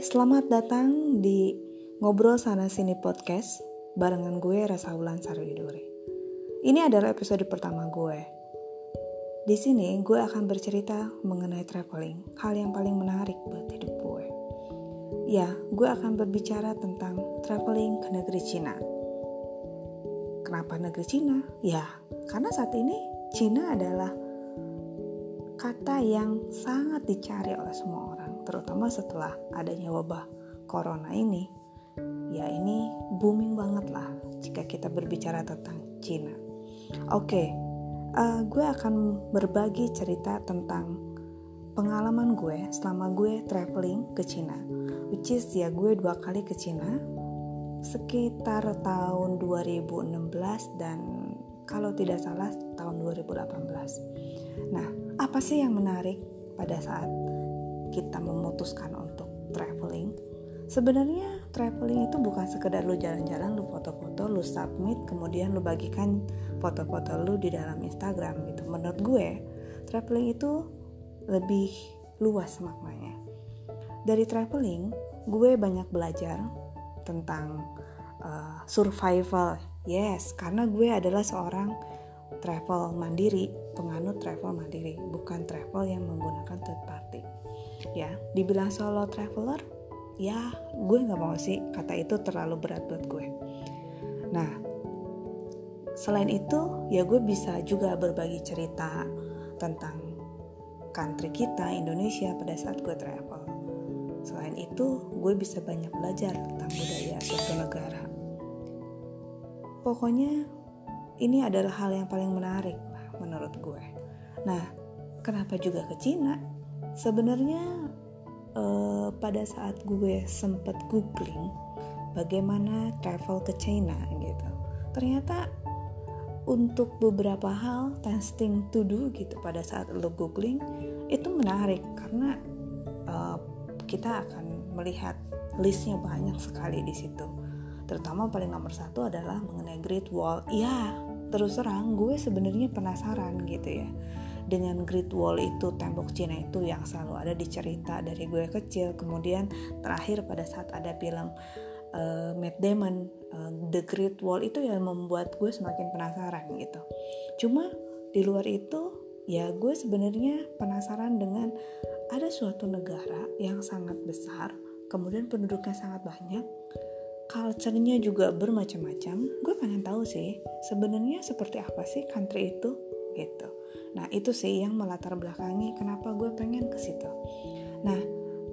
selamat datang di Ngobrol Sana Sini Podcast barengan gue Rasa Wulan Sarwiduri. Ini adalah episode pertama gue. Di sini gue akan bercerita mengenai traveling, hal yang paling menarik buat hidup gue. Ya, gue akan berbicara tentang traveling ke negeri Cina. Kenapa negeri Cina? Ya, karena saat ini Cina adalah kata yang sangat dicari oleh semua orang terutama setelah adanya wabah corona ini ya ini booming banget lah jika kita berbicara tentang Cina. Oke okay, uh, eh, gue akan berbagi cerita tentang pengalaman gue selama gue traveling ke Cina which is ya gue dua kali ke Cina sekitar tahun 2016 dan kalau tidak salah tahun 2018 nah apa sih yang menarik pada saat kita memutuskan untuk traveling. Sebenarnya traveling itu bukan sekedar lu jalan-jalan lu foto-foto lu submit kemudian lu bagikan foto-foto lu di dalam Instagram gitu. Menurut gue traveling itu lebih luas maknanya. Dari traveling gue banyak belajar tentang uh, survival. Yes karena gue adalah seorang travel mandiri penganut travel mandiri bukan travel yang menggunakan third party ya dibilang solo traveler ya gue nggak mau sih kata itu terlalu berat buat gue. Nah selain itu ya gue bisa juga berbagi cerita tentang country kita Indonesia pada saat gue travel. Selain itu gue bisa banyak belajar tentang budaya suatu negara. Pokoknya ini adalah hal yang paling menarik menurut gue. Nah kenapa juga ke Cina sebenarnya uh, pada saat gue sempet googling bagaimana travel ke China gitu ternyata untuk beberapa hal testing to do gitu pada saat lo googling itu menarik karena uh, kita akan melihat listnya banyak sekali di situ. Terutama paling nomor satu adalah mengenai Great Wall. Ya terus terang gue sebenarnya penasaran gitu ya dengan Great Wall itu tembok Cina itu yang selalu ada di cerita dari gue kecil. Kemudian terakhir pada saat ada film uh, Matt Damon uh, The Great Wall itu yang membuat gue semakin penasaran gitu. Cuma di luar itu ya gue sebenarnya penasaran dengan ada suatu negara yang sangat besar kemudian penduduknya sangat banyak culture-nya juga bermacam-macam. Gue pengen tahu sih sebenarnya seperti apa sih country itu gitu Nah itu sih yang melatar belakangi kenapa gue pengen ke situ. Nah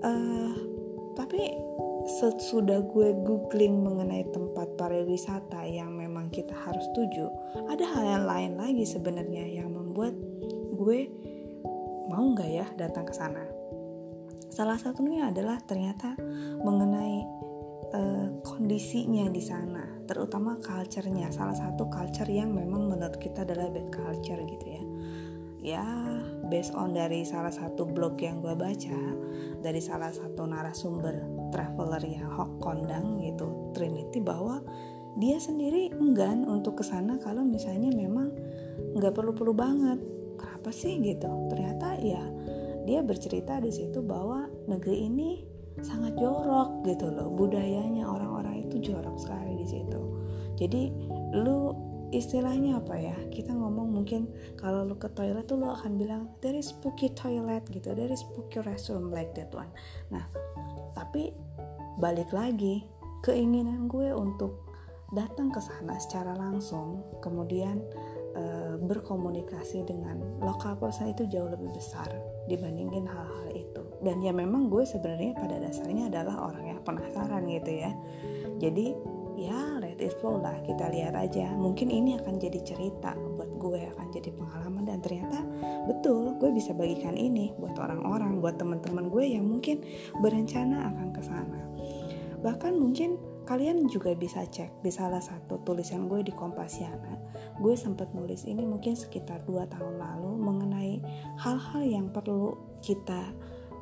uh, tapi sesudah gue googling mengenai tempat pariwisata yang memang kita harus tuju, ada hal yang lain lagi sebenarnya yang membuat gue mau nggak ya datang ke sana. Salah satunya adalah ternyata mengenai uh, kondisinya di sana, terutama culture-nya. Salah satu culture yang memang menurut kita adalah bad culture gitu ya. Ya based on dari salah satu blog yang gue baca dari salah satu narasumber traveler yang Hok Kondang gitu Trinity bahwa dia sendiri enggan untuk ke sana kalau misalnya memang nggak perlu-perlu banget. Kenapa sih gitu? Ternyata ya dia bercerita di situ bahwa negeri ini sangat jorok gitu loh. Budayanya orang-orang itu jorok sekali situ. Jadi lu istilahnya apa ya? Kita ngomong mungkin kalau lu ke toilet tuh lu akan bilang dari spooky toilet gitu. Dari spooky restroom like that one. Nah tapi balik lagi keinginan gue untuk datang ke sana secara langsung kemudian e, berkomunikasi dengan lokal person itu jauh lebih besar dibandingin hal-hal itu. Dan ya memang gue sebenarnya pada dasarnya adalah orang yang penasaran gitu ya. Jadi ya let it flow lah kita lihat aja. Mungkin ini akan jadi cerita buat gue akan jadi pengalaman dan ternyata betul gue bisa bagikan ini buat orang-orang buat teman-teman gue yang mungkin berencana akan ke sana. Bahkan mungkin kalian juga bisa cek di salah satu tulisan gue di Kompasiana. Gue sempat nulis ini mungkin sekitar 2 tahun lalu mengenai hal-hal yang perlu kita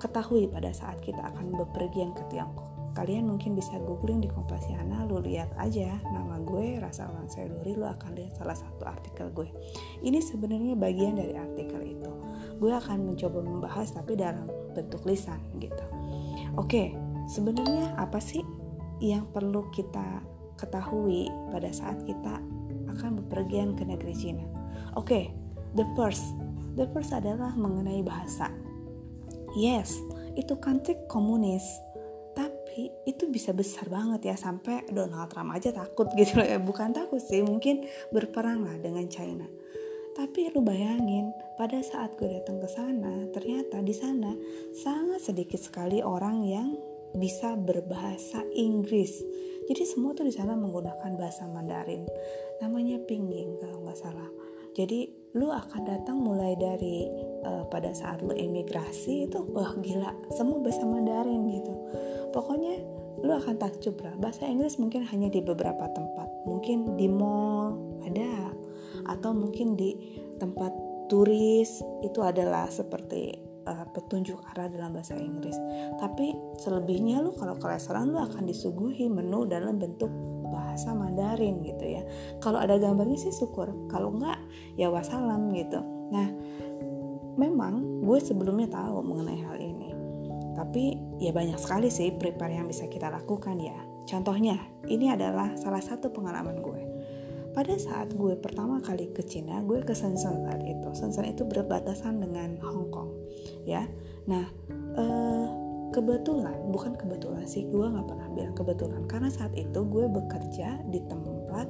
ketahui pada saat kita akan bepergian ke Tiongkok kalian mungkin bisa googling di Kompasiana lu lihat aja nama gue Rasa Seduri lu akan lihat salah satu artikel gue ini sebenarnya bagian dari artikel itu gue akan mencoba membahas tapi dalam bentuk lisan gitu oke sebenarnya apa sih yang perlu kita ketahui pada saat kita akan bepergian ke negeri Cina. Oke, the first, the first adalah mengenai bahasa. Yes, itu country komunis, tapi itu bisa besar banget ya sampai Donald Trump aja takut gitu loh ya. Bukan takut sih, mungkin berperang lah dengan China. Tapi lu bayangin, pada saat gue datang ke sana, ternyata di sana sangat sedikit sekali orang yang bisa berbahasa Inggris. Jadi semua tuh di sana menggunakan bahasa Mandarin. Namanya Pinyin kalau nggak salah. Jadi lu akan datang mulai dari uh, pada saat lu emigrasi itu wah gila semua bahasa Mandarin gitu. Pokoknya lu akan takjub lah. Bahasa Inggris mungkin hanya di beberapa tempat. Mungkin di mall ada atau mungkin di tempat turis itu adalah seperti uh, petunjuk arah dalam bahasa Inggris. Tapi selebihnya lu kalau ke restoran lu akan disuguhi menu dalam bentuk bahasa Mandarin gitu ya. Kalau ada gambarnya sih syukur, kalau enggak ya wassalam gitu. Nah, memang gue sebelumnya tahu mengenai hal ini. Tapi ya banyak sekali sih prepare yang bisa kita lakukan ya. Contohnya, ini adalah salah satu pengalaman gue pada saat gue pertama kali ke Cina gue ke Shenzhen saat itu Shenzhen itu berbatasan dengan Hong Kong ya. Nah uh, kebetulan bukan kebetulan sih gue nggak pernah bilang kebetulan. Karena saat itu gue bekerja di tempat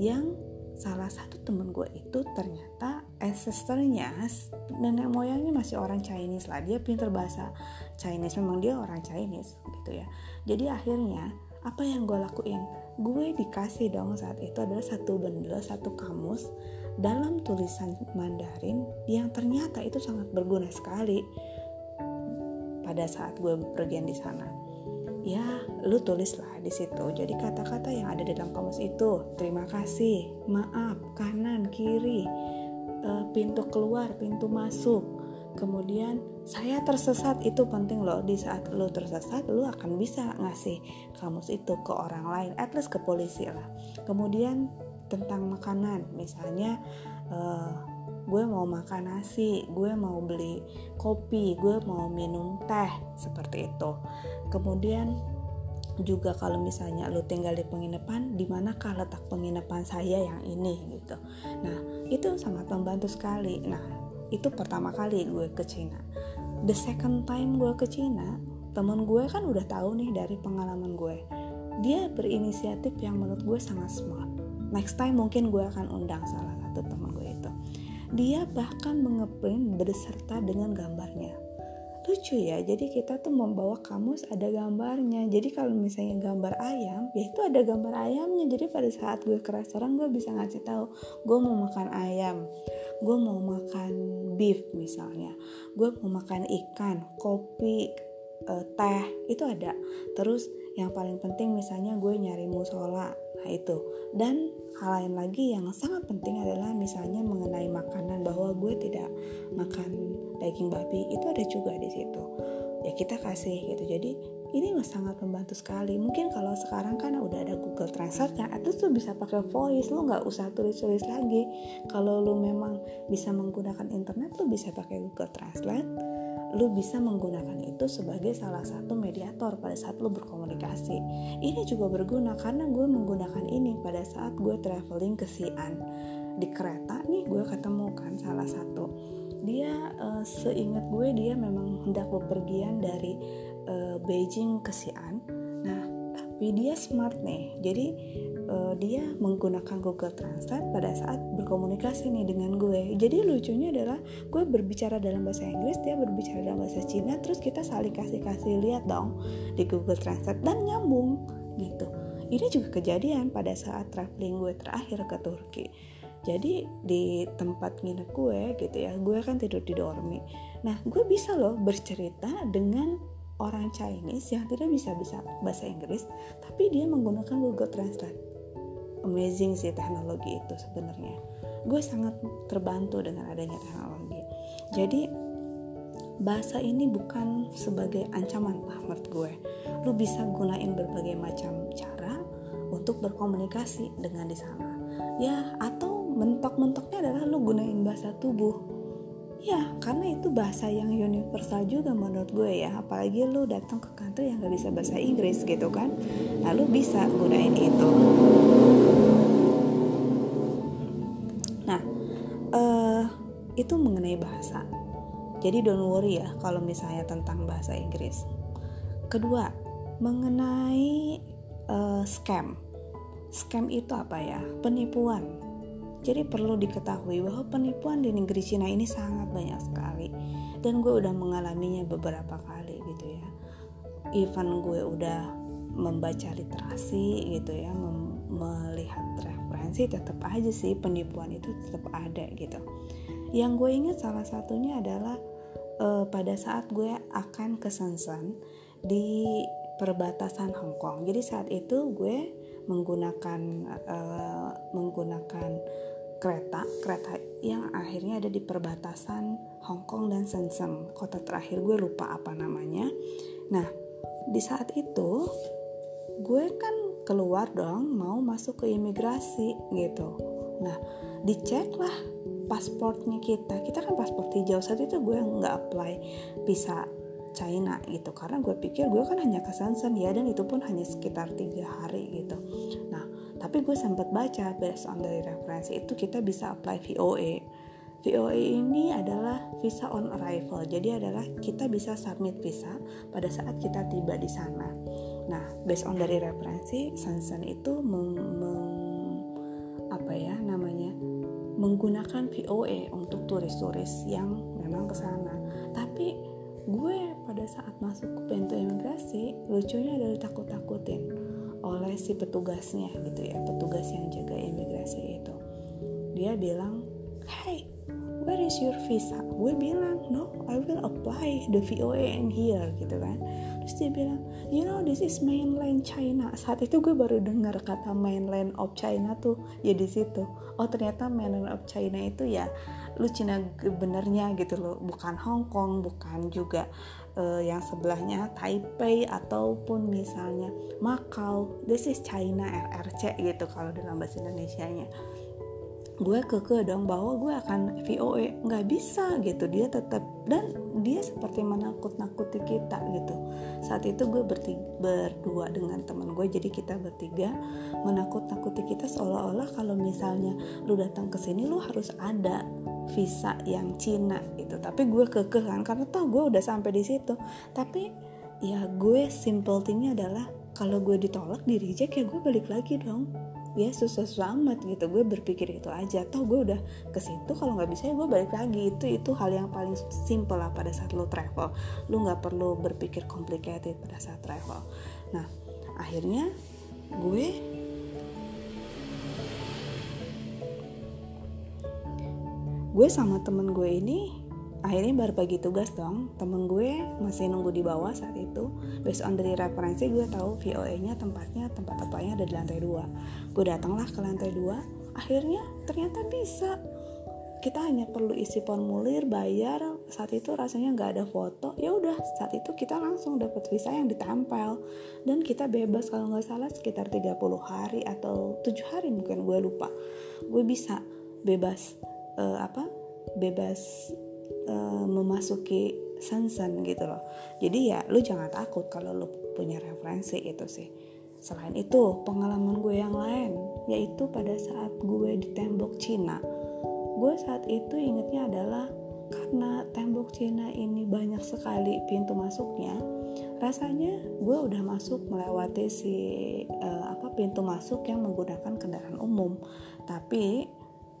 yang salah satu temen gue itu ternyata ancestornya nenek moyangnya masih orang Chinese lah. Dia pinter bahasa Chinese memang dia orang Chinese gitu ya. Jadi akhirnya apa yang gue lakuin? Gue dikasih dong saat itu adalah satu bendel satu kamus dalam tulisan Mandarin yang ternyata itu sangat berguna sekali pada saat gue bepergian di sana. Ya lu tulislah di situ. Jadi kata-kata yang ada di dalam kamus itu terima kasih maaf kanan kiri eh, pintu keluar pintu masuk. Kemudian saya tersesat. Itu penting loh di saat lo tersesat lo akan bisa ngasih kamus itu ke orang lain at least ke polisi lah. Kemudian tentang makanan. Misalnya uh, gue mau makan nasi gue mau beli kopi gue mau minum teh seperti itu. Kemudian juga kalau misalnya lo tinggal di penginapan di manakah letak penginapan saya yang ini gitu. Nah itu sangat membantu sekali. Nah itu pertama kali gue ke Cina. The second time gue ke Cina temen gue kan udah tahu nih dari pengalaman gue. Dia berinisiatif yang menurut gue sangat smart next time mungkin gue akan undang salah satu temen gue itu. Dia bahkan mengeprint berserta dengan gambarnya. Lucu ya jadi kita tuh membawa kamus ada gambarnya. Jadi kalau misalnya gambar ayam ya itu ada gambar ayamnya. Jadi pada saat gue ke restoran gue bisa ngasih tahu gue mau makan ayam. Gue mau makan beef misalnya. Gue mau makan ikan kopi uh, teh itu ada. Terus yang paling penting misalnya gue nyari musola itu. Dan hal lain lagi yang sangat penting adalah misalnya mengenai makanan bahwa gue tidak makan daging babi itu ada juga di situ. Ya kita kasih gitu. Jadi ini sangat membantu sekali. Mungkin kalau sekarang kan udah ada Google Translate ya itu tuh bisa pakai voice lu nggak usah tulis-tulis lagi. Kalau lu memang bisa menggunakan internet lu bisa pakai Google Translate lu bisa menggunakan itu sebagai salah satu mediator pada saat lu berkomunikasi. Ini juga berguna karena gue menggunakan ini pada saat gue traveling ke Xi'an. Di kereta nih gue ketemu kan salah satu. Dia uh, seingat gue dia memang hendak bepergian dari uh, Beijing ke Xi'an. Nah, tapi dia smart nih. Jadi uh, dia menggunakan Google Translate pada saat berkomunikasi nih dengan gue. Jadi lucunya adalah gue berbicara dalam bahasa Inggris, dia berbicara dalam bahasa Cina, terus kita saling kasih-kasih lihat dong di Google Translate dan nyambung gitu. Ini juga kejadian pada saat traveling gue terakhir ke Turki. Jadi di tempat nginep gue gitu ya, gue kan tidur di dormi. Nah, gue bisa loh bercerita dengan orang Chinese yang tidak bisa bisa bahasa Inggris, tapi dia menggunakan Google Translate amazing sih teknologi itu sebenarnya. Gue sangat terbantu dengan adanya teknologi. Jadi bahasa ini bukan sebagai ancaman lah gue. Lu bisa gunain berbagai macam cara untuk berkomunikasi dengan di sana. Ya atau mentok-mentoknya adalah lu gunain bahasa tubuh. Ya karena itu bahasa yang universal juga menurut gue ya. Apalagi lu datang ke kantor yang gak bisa bahasa Inggris gitu kan. Lalu bisa gunain itu nah uh, itu mengenai bahasa. Jadi don't worry ya kalau misalnya tentang bahasa Inggris. Kedua mengenai uh, scam. Scam itu apa ya? Penipuan. Jadi perlu diketahui bahwa penipuan di negeri Cina ini sangat banyak sekali. Dan gue udah mengalaminya beberapa kali gitu ya. Even gue udah membaca literasi gitu ya, melihat referensi tetap aja sih penipuan itu tetap ada gitu. Yang gue ingat salah satunya adalah uh, pada saat gue akan ke Shenzhen di perbatasan Hong Kong. Jadi saat itu gue menggunakan uh, menggunakan kereta kereta yang akhirnya ada di perbatasan Hong Kong dan Shenzhen kota terakhir gue lupa apa namanya nah di saat itu gue kan keluar dong mau masuk ke imigrasi gitu. Nah dicek lah pasportnya kita. Kita kan paspor hijau. Saat itu gue nggak apply visa China gitu. Karena gue pikir gue kan hanya ke Shenzhen ya. Dan itu pun hanya sekitar tiga hari gitu. Nah tapi gue sempat baca based on dari referensi itu kita bisa apply VOA VOA ini adalah visa on arrival. Jadi adalah kita bisa submit visa pada saat kita tiba di sana nah based on dari referensi Shenzhen itu meng, meng apa ya namanya menggunakan VOA untuk turis-turis yang memang ke sana. Tapi gue pada saat masuk ke pintu imigrasi lucunya adalah takut-takutin oleh si petugasnya gitu ya petugas yang jaga imigrasi itu. Dia bilang hey where is your visa? Gue bilang no I will apply the VOA in here gitu kan terus dia bilang you know this is mainland China. Saat itu gue baru dengar kata mainland of China tuh ya di situ. Oh ternyata mainland of China itu ya lu Cina benernya gitu loh. Bukan Hong Kong bukan juga uh, yang sebelahnya Taipei ataupun misalnya Macau. This is China RRC gitu kalau dalam bahasa Indonesia nya gue keke dong bahwa gue akan VOE nggak bisa gitu dia tetap dan dia seperti menakut-nakuti kita gitu. Saat itu gue bertiga, berdua dengan teman gue jadi kita bertiga menakut-nakuti kita seolah-olah kalau misalnya lu datang ke sini lu harus ada visa yang Cina gitu. Tapi gue kekeh kan karena tau gue udah sampai di situ. Tapi ya gue simple thingnya adalah kalau gue ditolak di reject ya gue balik lagi dong ya susah amat gitu. Gue berpikir itu aja. Toh gue udah ke situ kalau nggak bisa ya gue balik lagi. Itu itu hal yang paling simple lah pada saat lo travel. Lo nggak perlu berpikir complicated pada saat travel. Nah akhirnya gue gue sama temen gue ini akhirnya baru bagi tugas dong. Temen gue masih nunggu di bawah saat itu. Based on dari referensi gue tahu VOA nya tempatnya tempat apply ada di lantai dua. Gue datanglah ke lantai dua. Akhirnya ternyata bisa. Kita hanya perlu isi formulir bayar. Saat itu rasanya nggak ada foto. Ya udah saat itu kita langsung dapat visa yang ditempel. Dan kita bebas kalau nggak salah sekitar 30 hari atau tujuh hari mungkin gue lupa. Gue bisa bebas uh, apa bebas uh, memasuki sansan gitu loh. Jadi ya lu jangan takut kalau lu punya referensi itu sih. Selain itu pengalaman gue yang lain yaitu pada saat gue di tembok Cina. Gue saat itu ingetnya adalah karena tembok Cina ini banyak sekali pintu masuknya rasanya gue udah masuk melewati si uh, apa pintu masuk yang menggunakan kendaraan umum. Tapi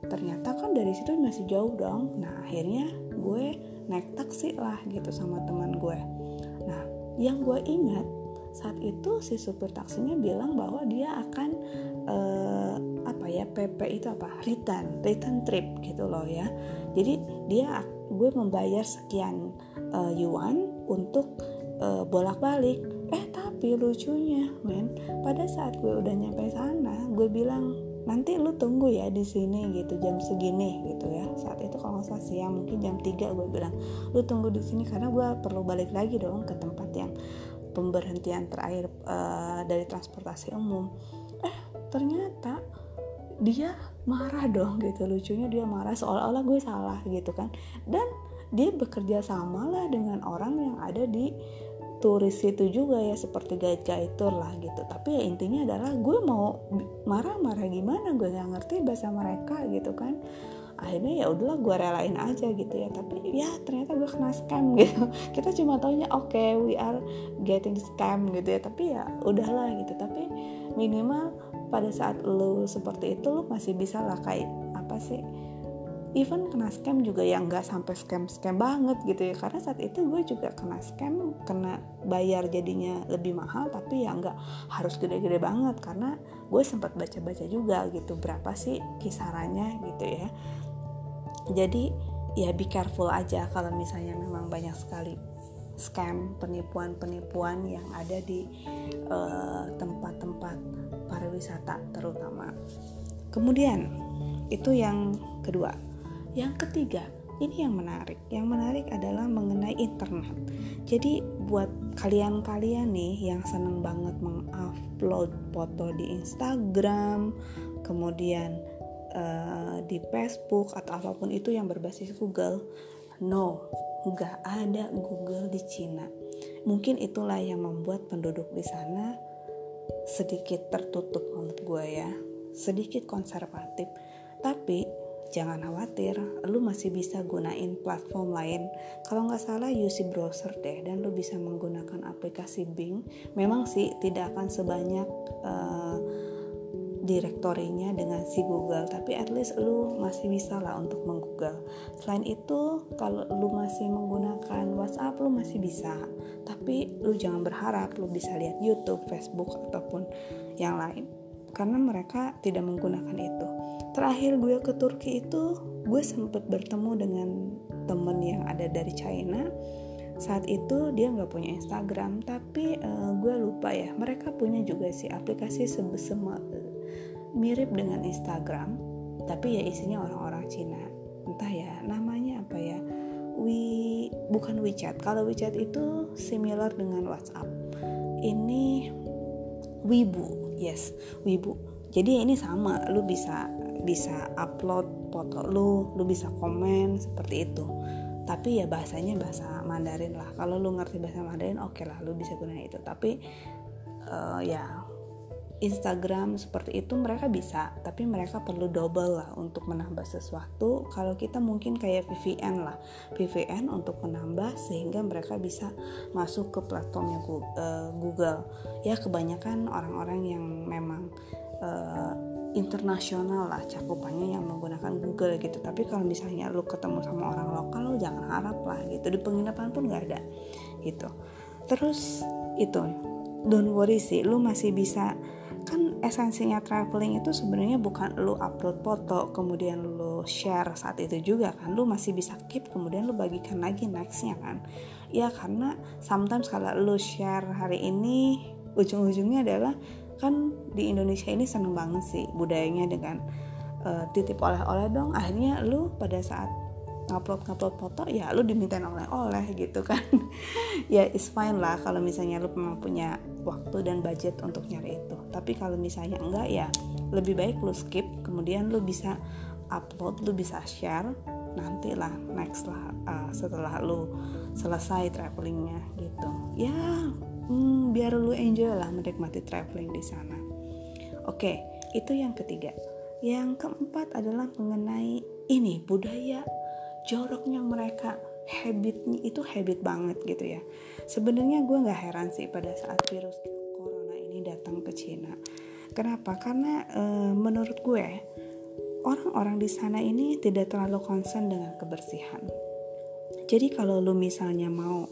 ternyata kan dari situ masih jauh dong. Nah akhirnya gue naik taksi lah gitu sama teman gue. Nah yang gue ingat saat itu si supir taksinya bilang bahwa dia akan uh, apa ya PP itu apa? Return return trip gitu loh ya. Jadi dia gue membayar sekian uh, yuan untuk uh, bolak-balik. Eh tapi lucunya men pada saat gue udah nyampe sana gue bilang nanti lu tunggu ya di sini gitu jam segini gitu ya. Saat itu kalau nggak salah siang mungkin jam 3 gue bilang lu tunggu di sini karena gue perlu balik lagi dong ke tempat yang pemberhentian terakhir uh, dari transportasi umum. Eh ternyata dia marah dong gitu lucunya dia marah seolah-olah gue salah gitu kan. Dan dia bekerja sama lah dengan orang yang ada di turis itu juga ya seperti guide-guide tour lah gitu. Tapi ya intinya adalah gue mau marah-marah gimana gue nggak ngerti bahasa mereka gitu kan. Akhirnya ya udahlah gue relain aja gitu ya. Tapi ya ternyata gue kena scam gitu. Kita cuma taunya oke okay, we are getting scam gitu ya. Tapi ya udahlah gitu. Tapi minimal pada saat lo seperti itu lo masih bisa lah kayak apa sih even kena scam juga yang nggak sampai scam scam banget gitu ya. Karena saat itu gue juga kena scam kena bayar jadinya lebih mahal tapi ya nggak harus gede-gede banget. Karena gue sempat baca-baca juga gitu berapa sih kisarannya gitu ya. Jadi ya be careful aja kalau misalnya memang banyak sekali scam penipuan-penipuan yang ada di eh, tempat-tempat uh, pariwisata terutama. Kemudian itu yang kedua yang ketiga, ini yang menarik. Yang menarik adalah mengenai internet. Jadi buat kalian-kalian nih yang seneng banget mengupload foto di Instagram, kemudian uh, di Facebook atau apa pun itu yang berbasis Google, no, nggak ada Google di Cina. Mungkin itulah yang membuat penduduk di sana sedikit tertutup menurut gue ya, sedikit konservatif. Tapi jangan khawatir, lu masih bisa gunain platform lain. Kalau nggak salah UC browser deh, dan lu bisa menggunakan aplikasi Bing. Memang sih tidak akan sebanyak uh, direktorinya dengan si Google, tapi at least lu masih bisa lah untuk menggoogle. Selain itu, kalau lu masih menggunakan WhatsApp, lu masih bisa. Tapi lu jangan berharap lu bisa lihat YouTube, Facebook ataupun yang lain, karena mereka tidak menggunakan itu. Terakhir gue ke Turki itu gue sempet bertemu dengan temen yang ada dari China. Saat itu dia nggak punya Instagram tapi uh, gue lupa ya mereka punya juga sih aplikasi sebesar mirip dengan Instagram tapi ya isinya orang-orang Cina. Entah ya namanya apa ya We bukan WeChat. Kalau WeChat itu similar dengan WhatsApp. Ini Weibo yes. Weibo jadi ini sama lu bisa bisa upload foto lu lu bisa komen seperti itu. Tapi ya bahasanya bahasa Mandarin lah. Kalau lu ngerti bahasa Mandarin oke okay lah lu bisa gunakan itu. Tapi uh, ya Instagram seperti itu mereka bisa tapi mereka perlu double lah untuk menambah sesuatu. Kalau kita mungkin kayak VPN lah. VPN untuk menambah sehingga mereka bisa masuk ke platformnya eh, Google. Ya kebanyakan orang-orang yang memang uh, internasional lah cakupannya yang menggunakan Google gitu. Tapi kalau misalnya lu ketemu sama orang lokal lu jangan harap lah gitu. Di penginapan pun nggak ada gitu. Terus itu don't worry sih lu masih bisa esensinya traveling itu sebenarnya bukan lu upload foto kemudian lu share saat itu juga kan. Lu masih bisa keep kemudian lu bagikan lagi nextnya kan. Ya karena sometimes kalau lu share hari ini ujung-ujungnya adalah kan di Indonesia ini seneng banget sih budayanya dengan uh, titip oleh-oleh dong. Akhirnya lu pada saat ngupload ngupload foto ya lu dimintain oleh-oleh gitu kan. Ya it's fine lah kalau misalnya lu memang punya waktu dan budget untuk nyari itu. Tapi kalau misalnya enggak ya lebih baik lu skip kemudian lu bisa upload lu bisa share nanti lah next lah uh, setelah lu selesai travelingnya gitu. Ya hmm, biar lu enjoy lah menikmati traveling di sana. Oke itu yang ketiga. Yang keempat adalah mengenai ini budaya joroknya mereka habitnya itu habit banget gitu ya. Sebenarnya gue nggak heran sih pada saat virus corona ini datang ke Cina. Kenapa? Karena e, menurut gue orang-orang di sana ini tidak terlalu concern dengan kebersihan. Jadi kalau lu misalnya mau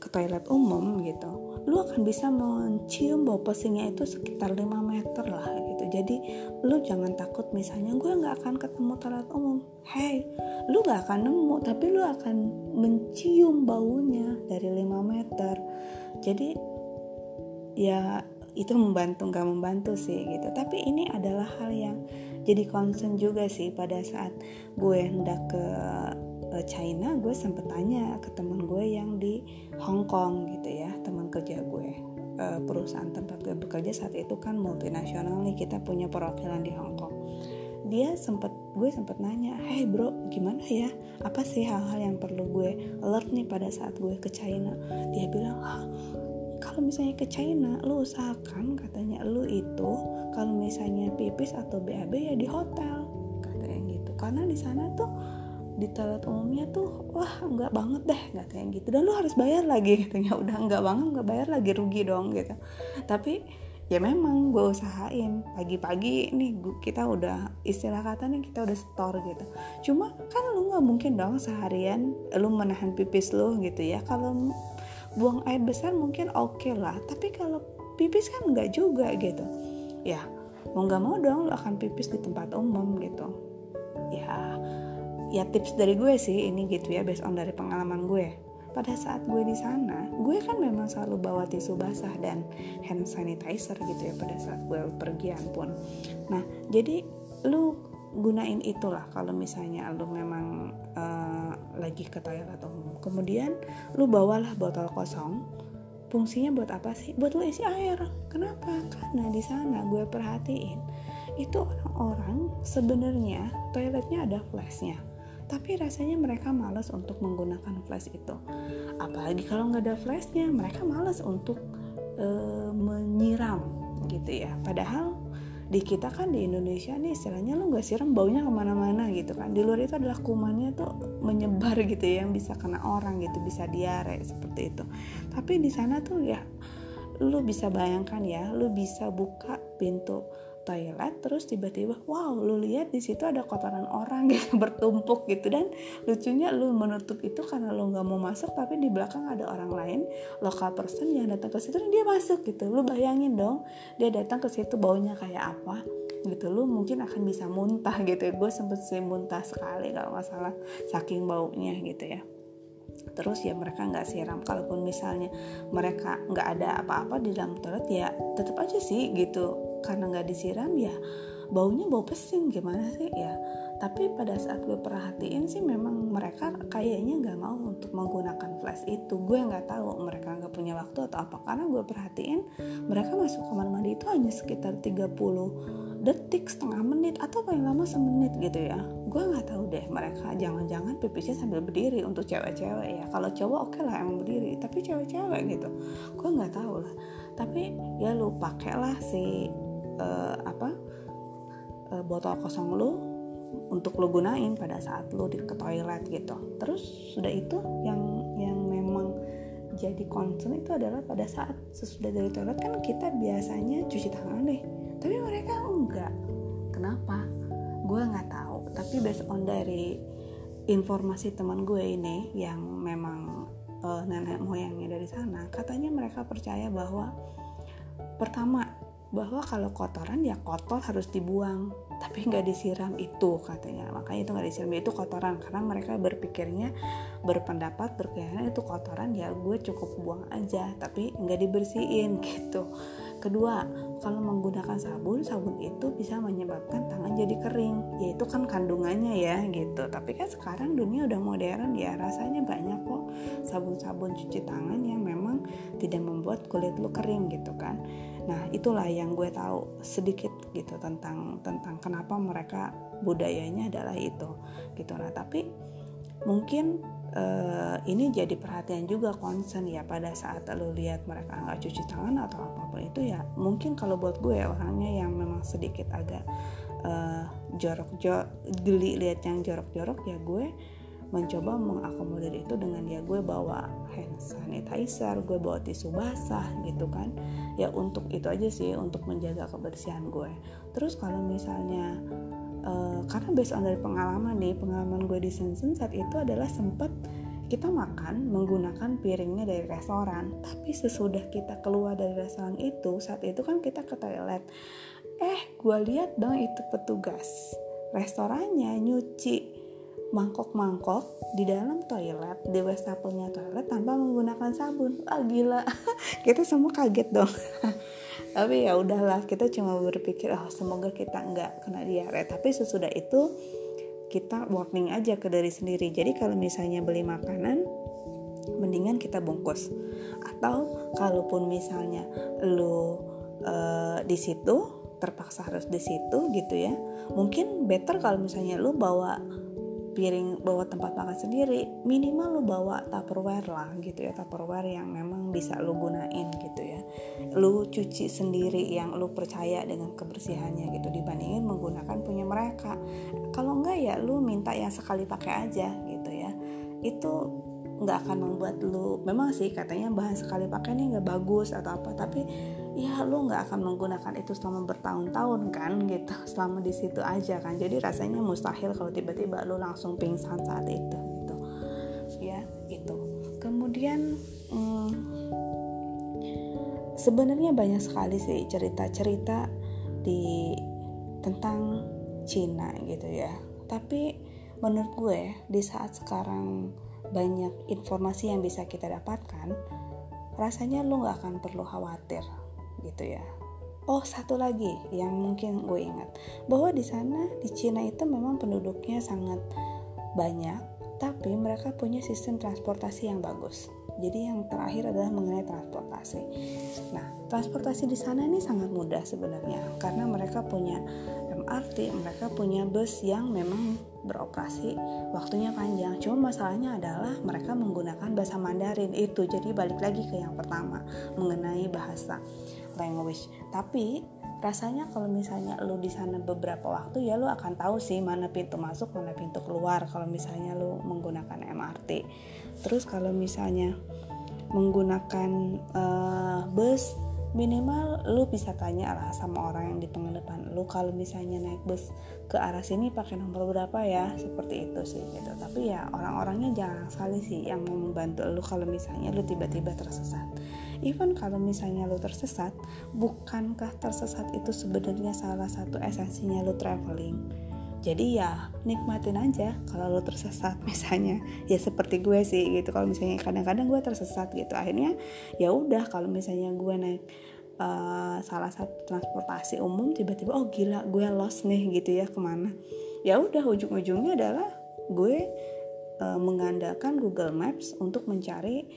ke toilet umum gitu lu akan bisa mencium bau pesingnya itu sekitar 5 meter lah jadi lu jangan takut misalnya gue nggak akan ketemu toilet umum. Hey lu gak akan nemu tapi lu akan mencium baunya dari 5 meter. Jadi ya itu membantu nggak membantu sih gitu. Tapi ini adalah hal yang jadi concern juga sih pada saat gue hendak ke uh, China gue sempet tanya ke temen gue yang di Hong Kong gitu ya teman kerja gue uh, perusahaan tempat gue bekerja saat itu kan multinasional nih kita punya perwakilan di Hong Kong. Dia sempet gue sempat nanya hey bro gimana ya? Apa sih hal-hal yang perlu gue alert nih pada saat gue ke China? Dia bilang ah, kalau misalnya ke China lu usahakan katanya lu itu kalau misalnya pipis atau BAB ya di hotel katanya gitu. Karena di sana tuh di toilet umumnya tuh wah nggak banget deh nggak kayak gitu. Dan lu harus bayar lagi katanya. Udah nggak banget nggak bayar lagi rugi dong gitu. Tapi ya memang gue usahain. Pagi-pagi nih kita udah istilah kata kita udah store gitu. Cuma kan lu nggak mungkin dong seharian lu menahan pipis lu gitu ya. Kalau buang air besar mungkin oke okay lah tapi kalau pipis kan nggak juga gitu. Ya mau nggak mau dong lu akan pipis di tempat umum gitu. Ya ya tips dari gue sih ini gitu ya based on dari pengalaman gue. Pada saat gue di sana gue kan memang selalu bawa tisu basah dan hand sanitizer gitu ya pada saat gue pergian pun nah jadi lu gunain itulah kalau misalnya lu memang uh, lagi ke toilet umum. Kemudian lu bawalah botol kosong. Fungsinya buat apa sih? Buat lu isi air. Kenapa? Karena di sana gue perhatiin itu orang-orang sebenarnya toiletnya ada flashnya tapi rasanya mereka males untuk menggunakan flash itu. Apalagi kalau nggak ada flashnya mereka males untuk e, menyiram gitu ya. Padahal di kita kan di Indonesia nih istilahnya lo nggak siram baunya ke mana-mana gitu kan. Di luar itu adalah kumannya tuh menyebar gitu ya yang bisa kena orang gitu bisa diare seperti itu. Tapi di sana tuh ya lu bisa bayangkan ya lu bisa buka pintu toilet terus tiba-tiba wow lu lihat di situ ada kotoran orang yang bertumpuk gitu. Dan lucunya lu menutup itu karena lu nggak mau masuk tapi di belakang ada orang lain lokal person yang datang ke situ dan dia masuk gitu. Lu bayangin dong dia datang ke situ baunya kayak apa gitu. Lu mungkin akan bisa muntah gitu. Gue sempet sih muntah sekali kalau nggak salah saking baunya gitu ya. Terus ya mereka nggak siram. Kalaupun misalnya mereka nggak ada apa-apa di dalam toilet ya tetap aja sih gitu karena nggak disiram ya baunya bau pesing gimana sih? Ya tapi pada saat gue perhatiin sih memang mereka kayaknya nggak mau untuk menggunakan flash itu. Gue nggak tahu mereka nggak punya waktu atau apa. Karena gue perhatiin mereka masuk kamar mandi itu hanya sekitar 30 detik setengah menit atau paling lama semenit gitu ya. Gue nggak tahu deh mereka jangan-jangan pipisnya sambil berdiri untuk cewek-cewek ya. Kalau cowok oke okay lah emang berdiri tapi cewek-cewek gitu. Gue nggak tahu lah. Tapi ya lu pakailah si uh, apa uh, botol kosong lu untuk lu gunain pada saat lu di ke toilet gitu. Terus sudah itu yang yang memang jadi concern itu adalah pada saat sesudah dari toilet kan kita biasanya cuci tangan nih tapi mereka enggak. Kenapa? Gue nggak tahu. Tapi based on dari informasi teman gue ini yang memang uh, nenek moyangnya dari sana katanya mereka percaya bahwa pertama bahwa kalau kotoran ya kotor harus dibuang. Tapi nggak disiram itu katanya. Makanya itu nggak disiram itu kotoran. Karena mereka berpikirnya berpendapat berkeyakinan itu kotoran ya gue cukup buang aja. Tapi nggak dibersihin gitu. Kedua kalau menggunakan sabun sabun itu bisa menyebabkan tangan jadi kering. Yaitu kan kandungannya ya gitu. Tapi kan sekarang dunia udah modern ya rasanya banyak kok sabun-sabun cuci tangan yang tidak membuat kulit lu kering gitu kan. Nah itulah yang gue tahu sedikit gitu tentang tentang kenapa mereka budayanya adalah itu gitu. Nah tapi mungkin uh, ini jadi perhatian juga concern ya pada saat lo lihat mereka nggak cuci tangan atau apa pun itu ya mungkin kalau buat gue orangnya yang memang sedikit agak uh, jorok-jorok geli lihat yang jorok-jorok ya gue mencoba mengakomodir itu dengan ya gue bawa hand sanitizer, gue bawa tisu basah gitu kan. Ya untuk itu aja sih untuk menjaga kebersihan gue. Terus kalau misalnya uh, karena based on dari pengalaman nih pengalaman gue di Sensen saat itu adalah sempat kita makan menggunakan piringnya dari restoran tapi sesudah kita keluar dari restoran itu saat itu kan kita ke toilet eh gue lihat dong itu petugas restorannya nyuci mangkok-mangkok di dalam toilet di wastafel toilet tanpa menggunakan sabun. Ah gila. Kita semua kaget dong. Tapi ya udahlah kita cuma berpikir oh semoga kita nggak kena diare. Tapi sesudah itu kita warning aja ke diri sendiri. Jadi kalau misalnya beli makanan mendingan kita bungkus. Atau kalaupun misalnya lu uh, di situ terpaksa harus di situ gitu ya mungkin better kalau misalnya lu bawa piring bawa tempat makan sendiri minimal lu bawa tupperware lah gitu ya tupperware yang memang bisa lu gunain gitu ya. Lu cuci sendiri yang lu percaya dengan kebersihannya gitu dibandingin menggunakan punya mereka. Kalau enggak ya lu minta yang sekali pakai aja gitu ya. Itu nggak akan membuat lu memang sih katanya bahan sekali pakai ini nggak bagus atau apa tapi ya lu nggak akan menggunakan itu selama bertahun-tahun kan gitu. Selama di situ aja kan. Jadi rasanya mustahil kalau tiba-tiba lu langsung pingsan saat itu gitu. Ya itu kemudian hmm, sebenarnya banyak sekali sih cerita-cerita di tentang Cina gitu ya. Tapi menurut gue di saat sekarang banyak informasi yang bisa kita dapatkan, rasanya lo gak akan perlu khawatir gitu ya. Oh satu lagi yang mungkin gue ingat bahwa di sana di Cina itu memang penduduknya sangat banyak, tapi mereka punya sistem transportasi yang bagus. Jadi yang terakhir adalah mengenai transportasi. Nah, transportasi di sana ini sangat mudah sebenarnya karena mereka punya MRT, mereka punya bus yang memang beroperasi waktunya panjang. Cuma masalahnya adalah mereka menggunakan bahasa Mandarin itu. Jadi balik lagi ke yang pertama mengenai bahasa language. Tapi rasanya kalau misalnya lu di sana beberapa waktu ya lu akan tahu sih mana pintu masuk mana pintu keluar kalau misalnya lu menggunakan MRT terus kalau misalnya menggunakan uh, bus minimal lu bisa tanya lah sama orang yang di pengedepan lu kalau misalnya naik bus ke arah sini pakai nomor berapa ya seperti itu sih gitu. Tapi ya orang-orangnya jangan sekali sih yang mau membantu lu kalau misalnya lu tiba-tiba tersesat even kalau misalnya lu tersesat bukankah tersesat itu sebenarnya salah satu esensinya lu traveling? Jadi ya nikmatin aja kalau lo tersesat misalnya. Ya seperti gue sih gitu kalau misalnya kadang-kadang gue tersesat gitu. Akhirnya ya udah kalau misalnya gue naik uh, salah satu transportasi umum tiba-tiba oh gila gue lost nih gitu ya ke mana. Ya udah ujung-ujungnya adalah gue uh, mengandalkan Google Maps untuk mencari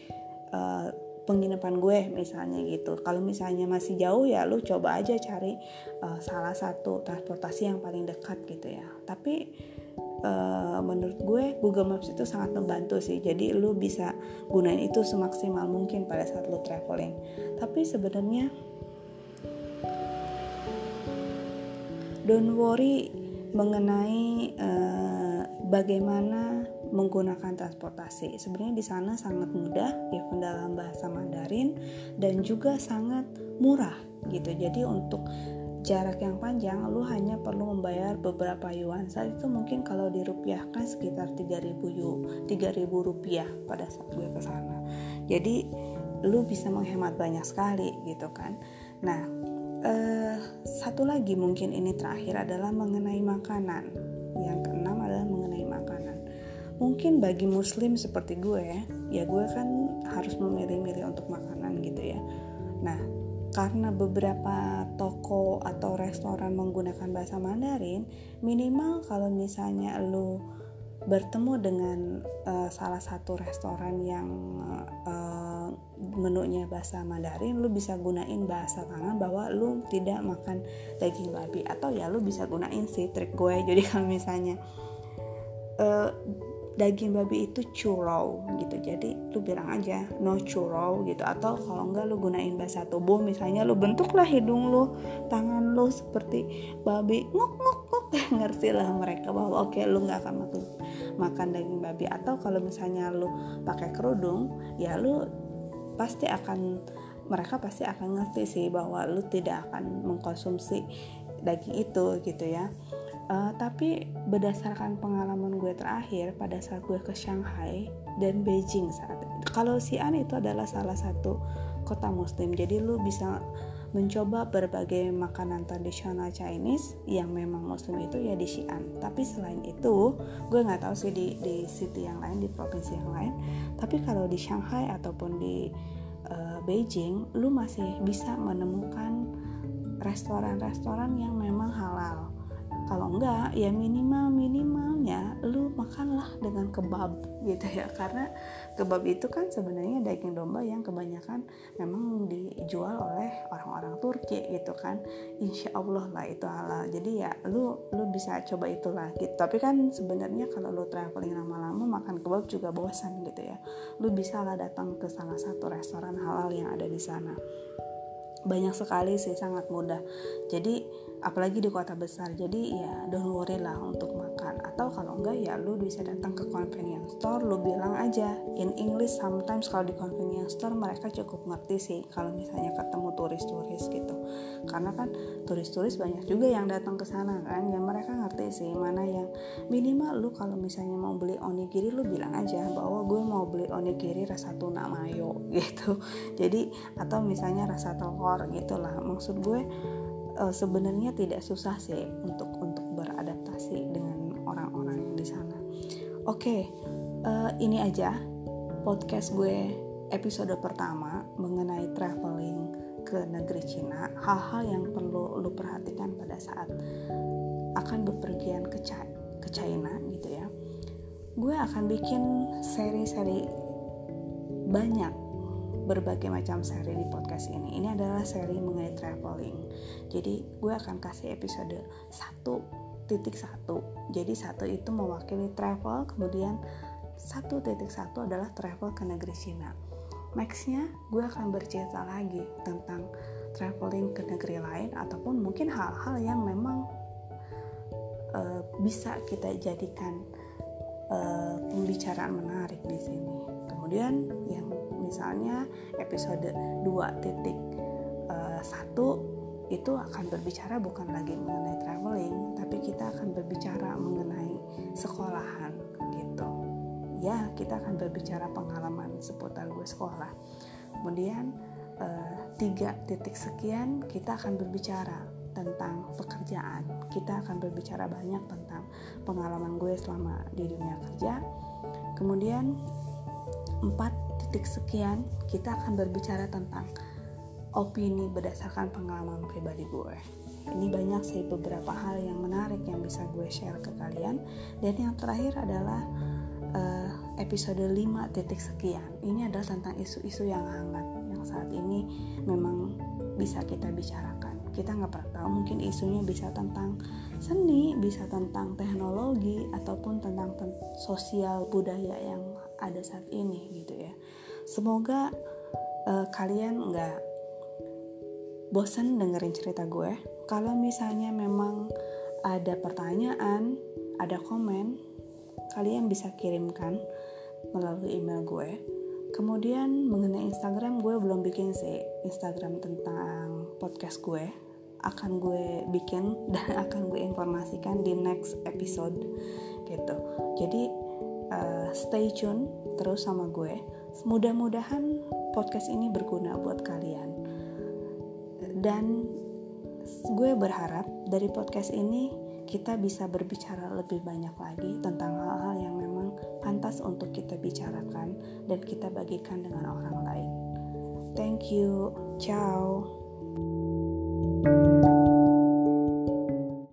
uh, penginapan gue misalnya gitu. Kalau misalnya masih jauh ya lu coba aja cari uh, salah satu transportasi yang paling dekat gitu ya. Tapi uh, menurut gue Google Maps itu sangat membantu sih. Jadi lu bisa gunain itu semaksimal mungkin pada saat lu traveling. Tapi sebenarnya don't worry mengenai uh, bagaimana menggunakan transportasi. Sebenarnya di sana sangat mudah, even dalam bahasa Mandarin dan juga sangat murah gitu. Jadi untuk jarak yang panjang lu hanya perlu membayar beberapa yuan. Saat itu mungkin kalau dirupiahkan sekitar 3000 yu 3000 rupiah pada saat gue ke sana. Jadi lu bisa menghemat banyak sekali gitu kan. Nah eh, satu lagi mungkin ini terakhir adalah mengenai makanan. Yang keenam adalah mengenai makanan mungkin bagi muslim seperti gue ya ya gue kan harus memilih-milih untuk makanan gitu ya. Nah karena beberapa toko atau restoran menggunakan bahasa Mandarin minimal kalau misalnya lu bertemu dengan uh, salah satu restoran yang uh, menunya bahasa Mandarin lu bisa gunain bahasa tangan bahwa lu tidak makan daging babi. Atau ya lu bisa gunain sih trik gue. Jadi kalau misalnya uh, daging babi itu churro gitu. Jadi lu bilang aja no churro gitu. Atau kalau enggak lu gunain bahasa tubuh misalnya lu bentuklah hidung lu tangan lu seperti babi. Ngok ngok ngerti lah mereka bahwa oke okay, lu nggak akan makan makan daging babi. Atau kalau misalnya lu pakai kerudung ya lu pasti akan mereka pasti akan ngerti sih bahwa lu tidak akan mengkonsumsi daging itu gitu ya Uh, tapi berdasarkan pengalaman gue terakhir pada saat gue ke Shanghai dan Beijing saat. Kalau Xi'an itu adalah salah satu kota muslim. Jadi lu bisa mencoba berbagai makanan tradisional Chinese yang memang muslim itu ya di Xi'an. Tapi selain itu, gue nggak tahu sih di di city yang lain, di provinsi yang lain. Tapi kalau di Shanghai ataupun di uh, Beijing, lu masih bisa menemukan restoran-restoran yang memang halal kalau enggak ya minimal minimalnya lu makanlah dengan kebab gitu ya. Karena kebab itu kan sebenarnya daging domba yang kebanyakan memang dijual oleh orang-orang Turki gitu kan. Insya Allah lah itu halal. Jadi ya lu lu bisa coba itulah gitu tapi kan sebenarnya kalau lu traveling lama-lama makan kebab juga bosan gitu ya. Lu bisa lah datang ke salah satu restoran halal yang ada di sana. Banyak sekali sih sangat mudah. Jadi apalagi di kota besar jadi ya don't worry lah untuk makan. Atau kalau enggak ya lu bisa datang ke convenience store lu bilang aja. In English sometimes kalau di convenience store mereka cukup ngerti sih kalau misalnya ketemu turis-turis gitu. Karena kan turis-turis banyak juga yang datang ke sana kan ya mereka ngerti sih mana yang minimal lu kalau misalnya mau beli onigiri lu bilang aja bahwa gue mau beli onigiri rasa tuna mayo gitu. Jadi atau misalnya rasa telur gitu lah maksud gue uh, sebenarnya tidak susah sih untuk untuk beradaptasi dengan orang-orang yang di sana. Oke, eh, ini aja podcast gue episode pertama mengenai traveling ke negeri Cina. Hal-hal yang perlu lu perhatikan pada saat akan bepergian ke ke China gitu ya. Gue akan bikin seri-seri banyak berbagai macam seri di podcast ini. Ini adalah seri mengenai traveling. Jadi gue akan kasih episode satu titik satu. Jadi satu itu mewakili travel, kemudian satu titik satu adalah travel ke negeri Cina. Nextnya gue akan bercerita lagi tentang traveling ke negeri lain ataupun mungkin hal-hal yang memang uh, bisa kita jadikan uh, pembicaraan menarik di sini. Kemudian yang misalnya episode 2.1 uh, itu akan berbicara bukan lagi mengenai traveling tapi kita akan berbicara mengenai sekolahan gitu. Ya kita akan berbicara pengalaman seputar gue sekolah. Kemudian uh, tiga titik sekian kita akan berbicara tentang pekerjaan. Kita akan berbicara banyak tentang pengalaman gue selama di dunia kerja. Kemudian empat titik sekian kita akan berbicara tentang opini berdasarkan pengalaman pribadi gue. Ini banyak sih beberapa hal yang menarik yang bisa gue share ke kalian. Dan yang terakhir adalah uh, episode 5 titik sekian. Ini adalah tentang isu-isu yang hangat yang saat ini memang bisa kita bicarakan. Kita nggak pernah tahu mungkin isunya bisa tentang seni bisa tentang teknologi ataupun tentang ten sosial budaya yang ada saat ini gitu ya Semoga uh, kalian nggak bosan dengerin cerita gue. Kalau misalnya memang ada pertanyaan, ada komen, kalian bisa kirimkan melalui email gue. Kemudian mengenai Instagram gue belum bikin sih Instagram tentang podcast gue akan gue bikin dan akan gue informasikan di next episode gitu. Jadi uh, stay tune terus sama gue Mudah-mudahan podcast ini berguna buat kalian. Dan gue berharap dari podcast ini kita bisa berbicara lebih banyak lagi tentang hal-hal yang memang pantas untuk kita bicarakan dan kita bagikan dengan orang lain. Thank you. Ciao.